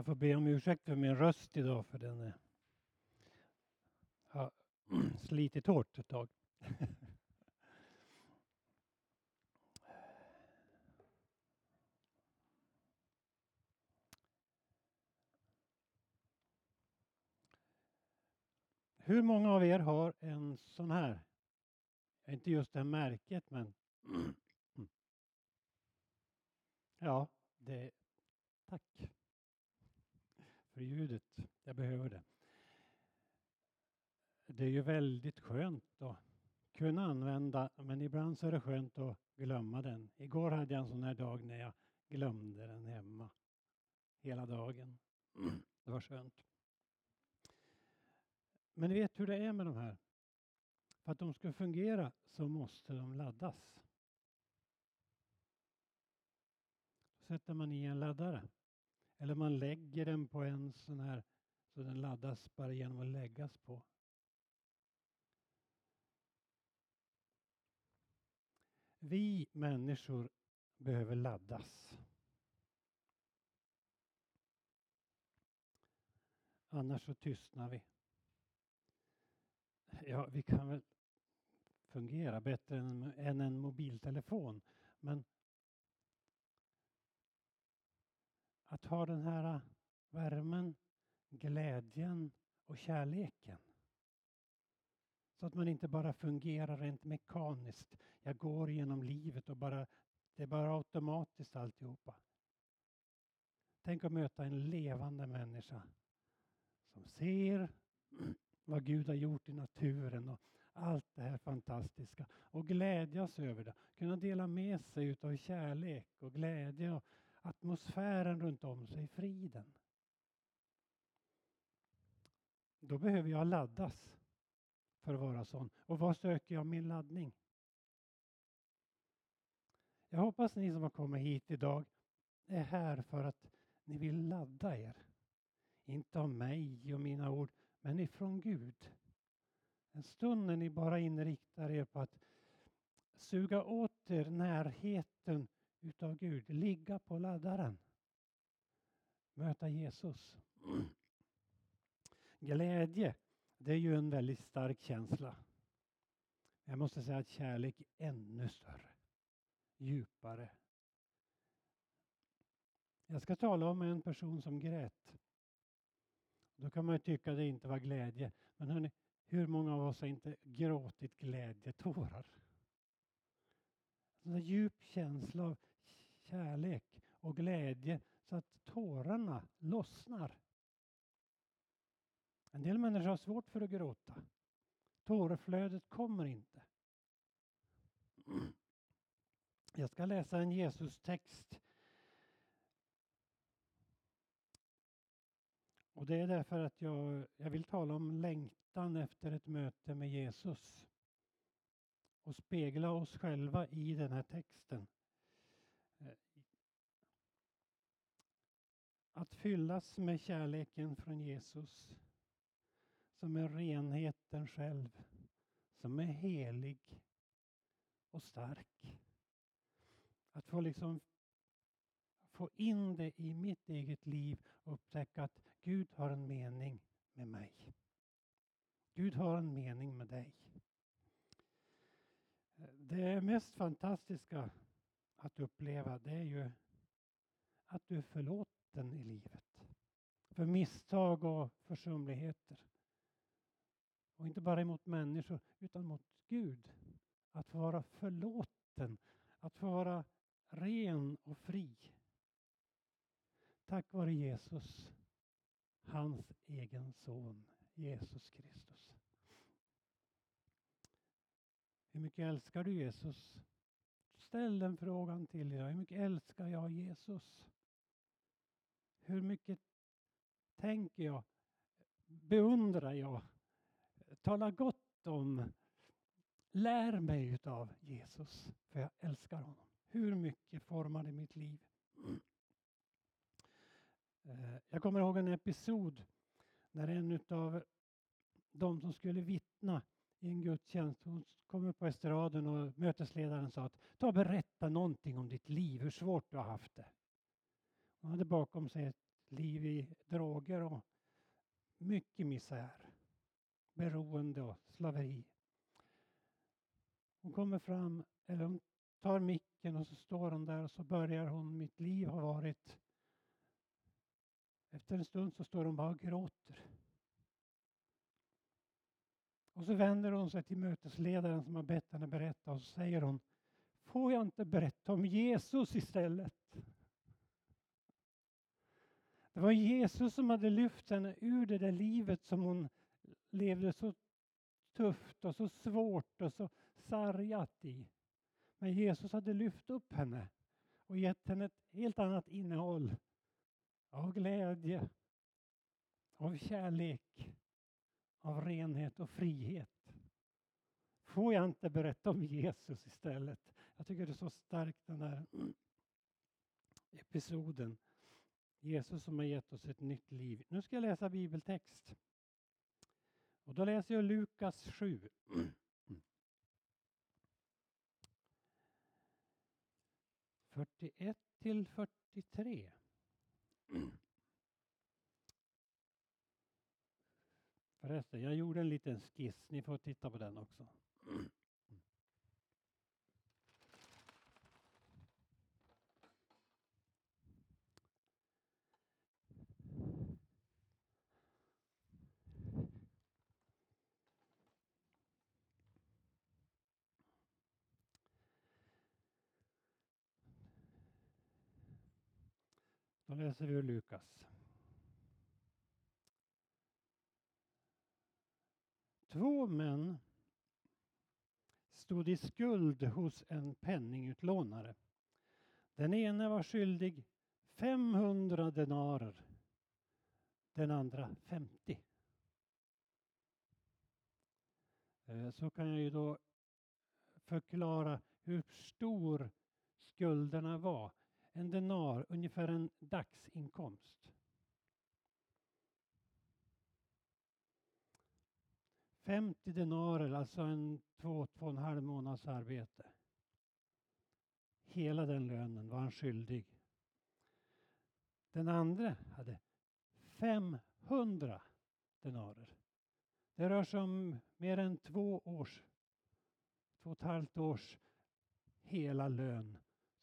Jag får be om ursäkt för min röst idag för den är, har slitit hårt ett tag. Hur många av er har en sån här? Inte just det här märket men Ja, det, tack för ljudet. Jag behöver det. Det är ju väldigt skönt att kunna använda men ibland så är det skönt att glömma den. Igår hade jag en sån här dag när jag glömde den hemma hela dagen. Det var skönt. Men ni vet hur det är med de här. För att de ska fungera så måste de laddas. Då sätter man i en laddare. Eller man lägger den på en sån här så den laddas bara genom att läggas på. Vi människor behöver laddas. Annars så tystnar vi. Ja, vi kan väl fungera bättre än, en mobiltelefon. Men att ha den här äh, värmen, glädjen och kärleken. Så att man inte bara fungerar rent mekaniskt. Jag går genom livet och bara, det är bara automatiskt alltihopa. Tänk att möta en levande människa som ser vad Gud har gjort i naturen och allt det här fantastiska och glädjas över det. Kunna dela med sig utav kärlek och glädje och atmosfären runt om sig, friden. Då behöver jag laddas för att vara sån. Och var söker jag min laddning? Jag hoppas ni som har kommit hit idag är här för att ni vill ladda er. Inte av mig och mina ord, men ifrån Gud. En stund när ni bara inriktar er på att suga åt er närheten utav Gud, ligga på laddaren. Möta Jesus. Glädje, det är ju en väldigt stark känsla. Jag måste säga att kärlek är ännu större, djupare. Jag ska tala om en person som grät. Då kan man ju tycka att det inte var glädje. Men hörni, hur många av oss har inte gråtit glädjetårar? En djup känsla av kärlek och glädje så att tårarna lossnar. En del människor har svårt för att gråta. Tårflödet kommer inte. Jag ska läsa en Jesus-text. Och det är därför att jag, jag vill tala om längtan efter ett möte med Jesus och spegla oss själva i den här texten. Att fyllas med kärleken från Jesus som är renheten själv, som är helig och stark. Att få liksom få in det i mitt eget liv och upptäcka att Gud har en mening med mig. Gud har en mening med dig. Det mest fantastiska att uppleva det är ju att du är förlåten i livet. För misstag och försumligheter. Och inte bara emot människor utan mot Gud. Att få vara förlåten, att få vara ren och fri. Tack vare Jesus, hans egen son Jesus Kristus. Hur mycket älskar du Jesus? Ställ den frågan till dig. Hur mycket älskar jag Jesus? Hur mycket tänker jag? Beundrar jag? Talar gott om? Lär mig utav Jesus, för jag älskar honom. Hur mycket formade mitt liv? Eh, jag kommer ihåg en episod när en av de som skulle vittna i en gudstjänst. Hon kom upp på estraden och mötesledaren sa att ta och berätta någonting om ditt liv, hur svårt du har haft det. Hon hade bakom sig ett liv i droger och mycket misär. Beroende och slaveri. Hon kommer fram, eller hon tar micken och så står hon där och så börjar hon, mitt liv har varit... Efter en stund så står hon bara och gråter. Och så vänder hon sig till mötesledaren som har bett henne berätta och så säger hon Får jag inte berätta om Jesus istället? Det var Jesus som hade lyft henne ur det där livet som hon levde så tufft och så svårt och så sargat i. Men Jesus hade lyft upp henne och gett henne ett helt annat innehåll av glädje, av kärlek, av renhet och frihet. Får jag inte berätta om Jesus istället? Jag tycker det är så starkt den här episoden. Jesus som har gett oss ett nytt liv. Nu ska jag läsa bibeltext. Och då läser jag Lukas 7. Fyrtioett till fyrtiotre. Förresten, jag gjorde en liten skiss. Ni får titta på den också. Då läser vi ur Lukas. Två män stod i skuld hos en penningutlånare. Den ene var skyldig 500 denarer, den andra 50. Eh, så kan jag ju då förklara hur stor skulderna var. En denar, ungefär en dagsinkomst. 50 denarer, alltså en två, två och en halv månads arbete. Hela den lönen var han skyldig. Den andra hade 500 denarer. Det rör sig om mer än två års, två och ett halvt års hela lön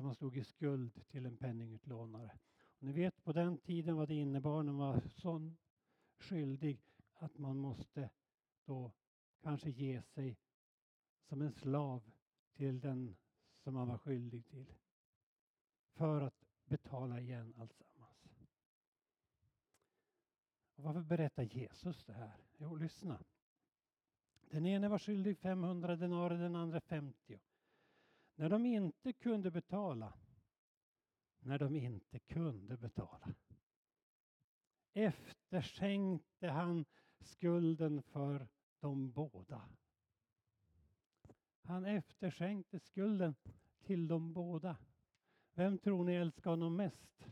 som man stod i skuld till en penningutlånare. Och ni vet på den tiden vad det innebar när man var så skyldig att man måste då kanske ge sig som en slav till den som man var skyldig till. För att betala igen alltsammans. Och varför berättar Jesus det här? Jo, lyssna. Den ene var skyldig 500 denarer, den andra 50. När de inte kunde betala, när de inte kunde betala, efterskänkte han skulden för de båda. Han efterskänkte skulden till de båda. Vem tror ni älskar honom mest?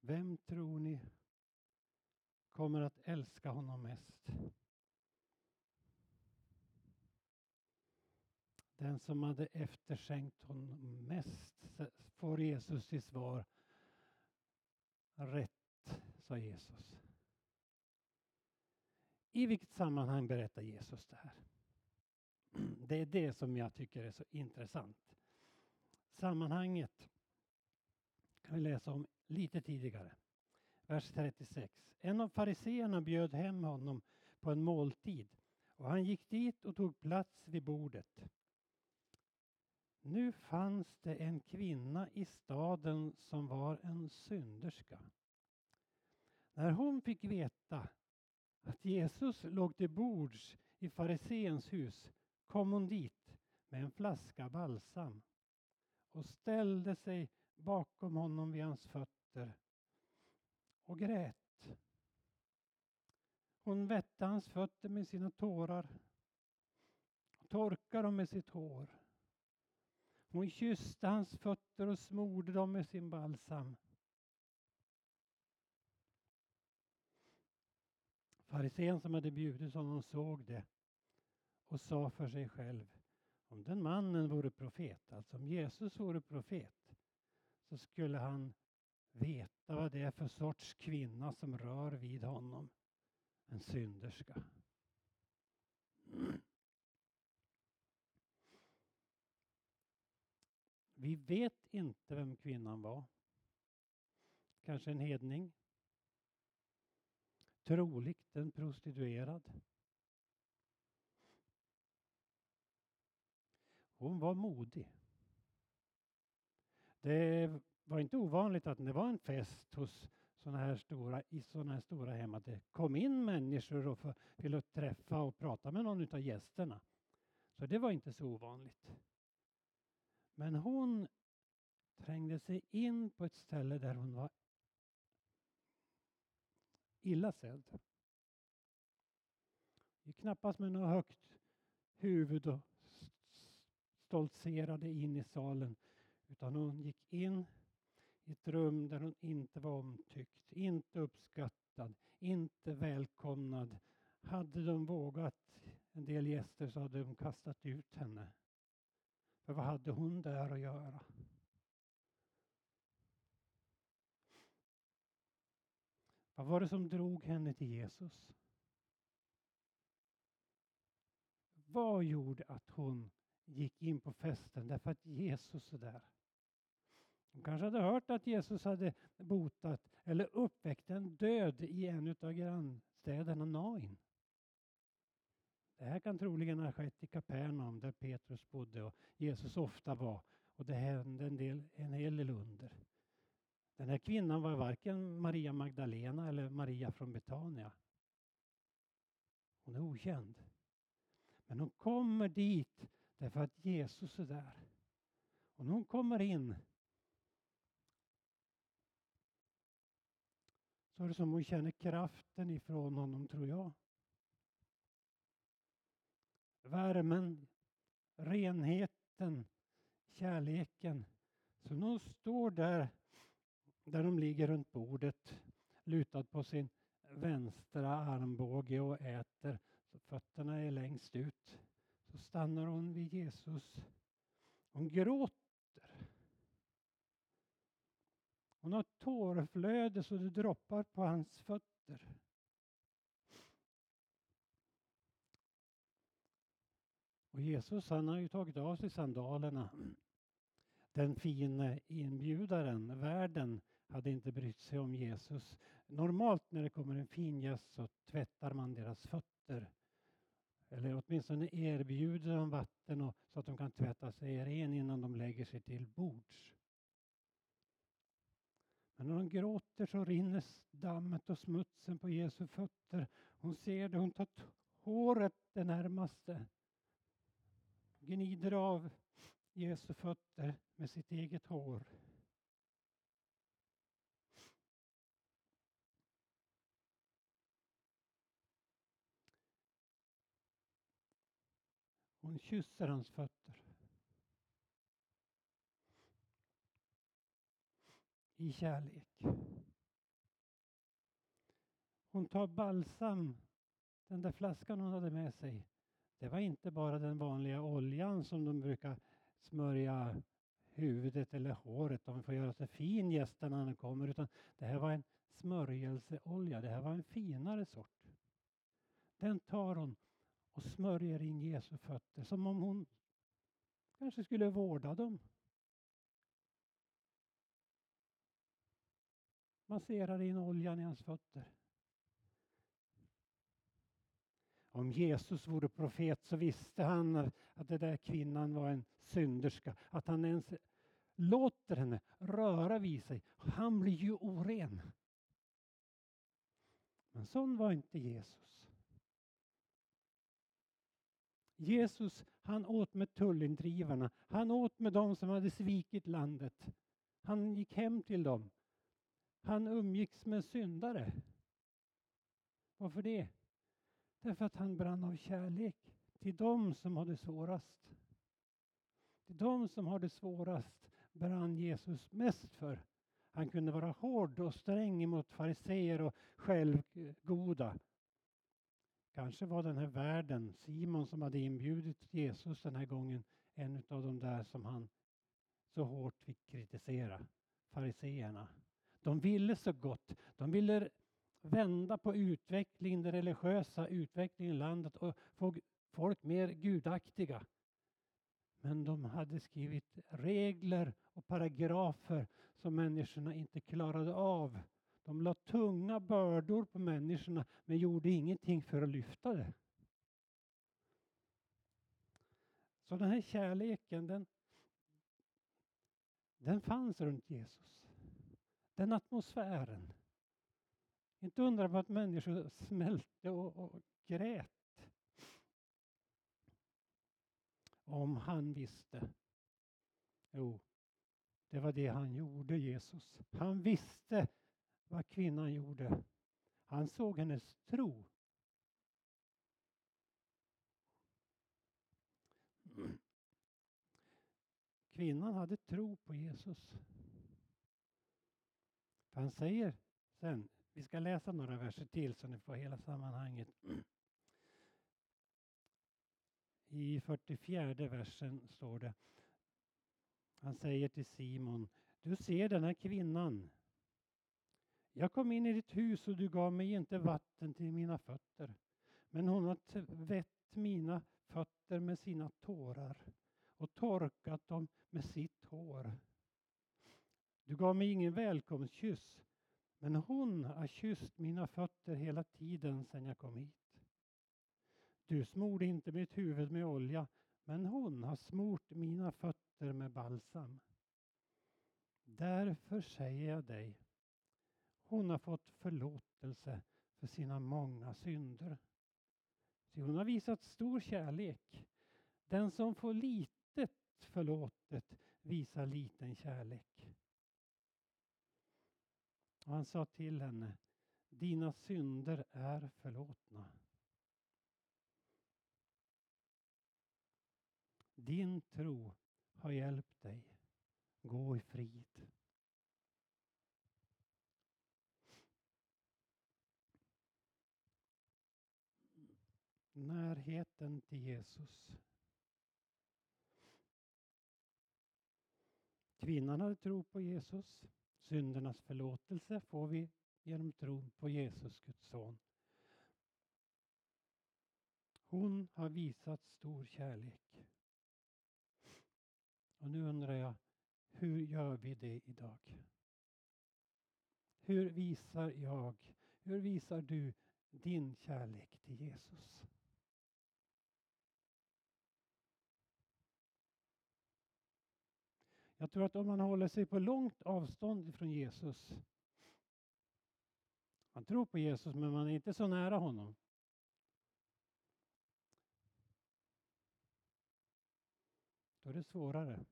Vem tror ni kommer att älska honom mest? Den som hade efterskänkt honom mest får Jesus till svar. Rätt, sa Jesus. I vilket sammanhang berättar Jesus det här? Det är det som jag tycker är så intressant. Sammanhanget kan vi läsa om lite tidigare. Vers 36. En av fariseerna bjöd hem honom på en måltid och han gick dit och tog plats vid bordet. Nu fanns det en kvinna i staden som var en synderska. När hon fick veta att Jesus låg till bords i fariseens hus kom hon dit med en flaska balsam och ställde sig bakom honom vid hans fötter och grät. Hon vätte hans fötter med sina tårar och torkade dem med sitt hår. Hon kysste hans fötter och smorde dem med sin balsam. Farisén som hade bjudit honom såg det och sa för sig själv Om den mannen vore profet, alltså om Jesus vore profet, så skulle han veta vad det är för sorts kvinna som rör vid honom. En synderska. Vi vet inte vem kvinnan var. Kanske en hedning. Troligt en prostituerad. Hon var modig. Det var inte ovanligt att det var en fest hos såna här stora, i sådana här stora hem att det kom in människor och ville träffa och prata med någon av gästerna. Så det var inte så ovanligt. Men hon trängde sig in på ett ställe där hon var illa sedd. Gick knappast med något högt huvud och stoltserade in i salen utan hon gick in i ett rum där hon inte var omtyckt, inte uppskattad, inte välkomnad. Hade de vågat en del gäster så hade de kastat ut henne. För vad hade hon där att göra? Vad var det som drog henne till Jesus? Vad gjorde att hon gick in på festen därför att Jesus är där? Hon kanske hade hört att Jesus hade botat eller uppväckt en död i en av grannstäderna Nain. Det här kan troligen ha skett i Kapernaum där Petrus bodde och Jesus ofta var och det hände en, del, en hel del under. Den här kvinnan var varken Maria Magdalena eller Maria från Betania. Hon är okänd. Men hon kommer dit därför att Jesus är där. Och när hon kommer in så är det som hon känner kraften ifrån honom, tror jag. Värmen, renheten, kärleken. Så när hon står där, där de ligger runt bordet, lutad på sin vänstra armbåge och äter, så fötterna är längst ut, så stannar hon vid Jesus. Hon gråter Hon har tårflöde så det droppar på hans fötter. Och Jesus han har ju tagit av sig sandalerna. Den fine inbjudaren, värden, hade inte brytt sig om Jesus. Normalt när det kommer en fin gäst så tvättar man deras fötter. Eller åtminstone erbjuder de vatten och, så att de kan tvätta sig ren innan de lägger sig till bords. Men när hon gråter så rinner dammet och smutsen på Jesu fötter. Hon ser det, hon tar håret det närmaste. Gnider av Jesu fötter med sitt eget hår. Hon kysser hans fötter. I kärlek. Hon tar balsam, den där flaskan hon hade med sig. Det var inte bara den vanliga oljan som de brukar smörja huvudet eller håret om får göra sig fin gästen när han kommer. Utan det här var en smörjelseolja. Det här var en finare sort. Den tar hon och smörjer in Jesu fötter som om hon kanske skulle vårda dem. Masserar in oljan i hans fötter. Om Jesus vore profet så visste han att den där kvinnan var en synderska. Att han ens låter henne röra vid sig. Han blir ju oren. Men sån var inte Jesus. Jesus han åt med tullindrivarna. Han åt med dem som hade svikit landet. Han gick hem till dem. Han umgicks med syndare. Varför det? Därför att han brann av kärlek till dem som har det svårast. Till dem som har det svårast brann Jesus mest för. Han kunde vara hård och sträng mot fariseer och självgoda. Kanske var den här världen, Simon som hade inbjudit Jesus den här gången, en av de där som han så hårt fick kritisera, fariseerna. De ville så gott. De ville vända på utvecklingen, den religiösa utvecklingen i landet och få folk mer gudaktiga. Men de hade skrivit regler och paragrafer som människorna inte klarade av. De la tunga bördor på människorna men gjorde ingenting för att lyfta det. Så den här kärleken den, den fanns runt Jesus. Den atmosfären. Inte undra på att människor smälte och, och grät. Om han visste. Jo, det var det han gjorde, Jesus. Han visste vad kvinnan gjorde. Han såg hennes tro. Kvinnan hade tro på Jesus. Han säger sen, vi ska läsa några verser till så ni får hela sammanhanget. I 44 versen står det, han säger till Simon, du ser den här kvinnan. Jag kom in i ditt hus och du gav mig inte vatten till mina fötter. Men hon har tvätt mina fötter med sina tårar och torkat dem med sitt hår. Du gav mig ingen välkomstkyss, men hon har kysst mina fötter hela tiden sedan jag kom hit. Du smorde inte mitt huvud med olja, men hon har smort mina fötter med balsam. Därför säger jag dig, hon har fått förlåtelse för sina många synder. Så hon har visat stor kärlek. Den som får litet förlåtet visar liten kärlek. Och han sa till henne, dina synder är förlåtna. Din tro har hjälpt dig. Gå i frid. Närheten till Jesus. Kvinnan hade tro på Jesus. Syndernas förlåtelse får vi genom tron på Jesus, Guds son. Hon har visat stor kärlek. Och nu undrar jag, hur gör vi det idag? Hur visar jag, hur visar du din kärlek till Jesus? Jag tror att om man håller sig på långt avstånd från Jesus, man tror på Jesus men man är inte så nära honom. Då är det svårare.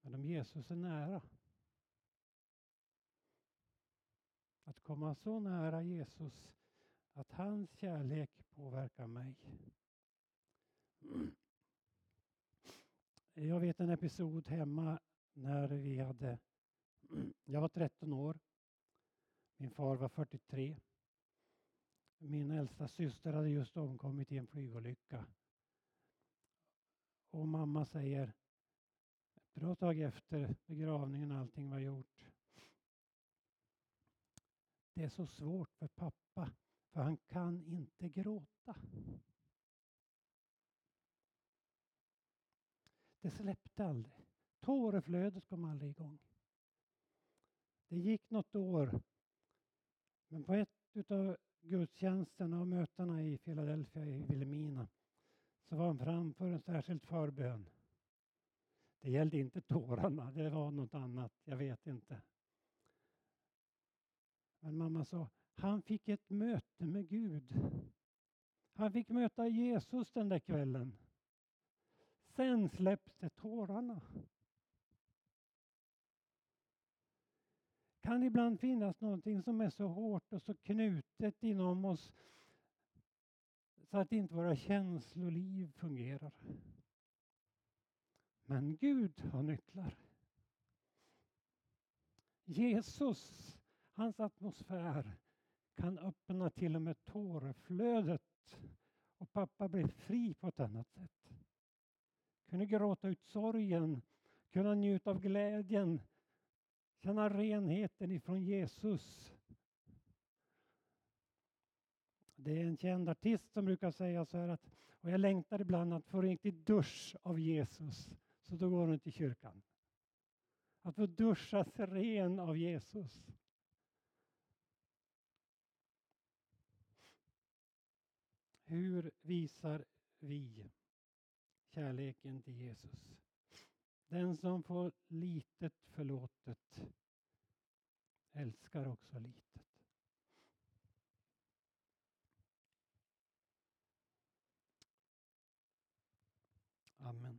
Men om Jesus är nära, att komma så nära Jesus att hans kärlek påverkar mig. Jag vet en episod hemma när vi hade, jag var 13 år, min far var 43. Min äldsta syster hade just omkommit i en flygolycka. Och mamma säger, ett bra tag efter begravningen och allting var gjort. Det är så svårt för pappa, för han kan inte gråta. Det släppte aldrig. Tåreflödet kom aldrig igång. Det gick något år. Men på ett av gudstjänsterna och mötena i Philadelphia i Vilhelmina så var han framför en särskild förbön. Det gällde inte tårarna, det var något annat, jag vet inte. Men mamma sa, han fick ett möte med Gud. Han fick möta Jesus den där kvällen. Sen släppte tårarna. Kan ibland finnas någonting som är så hårt och så knutet inom oss så att inte våra känsloliv fungerar. Men Gud har nycklar. Jesus, hans atmosfär kan öppna till och med tårflödet och pappa blir fri på ett annat sätt kunde gråta ut sorgen, kunna njuta av glädjen, känna renheten ifrån Jesus. Det är en känd artist som brukar säga så här att och jag längtar ibland att få riktigt dusch av Jesus, så då går hon till kyrkan. Att få duschas ren av Jesus. Hur visar vi kärleken till Jesus? Den som får litet förlåtet älskar också litet. Amen.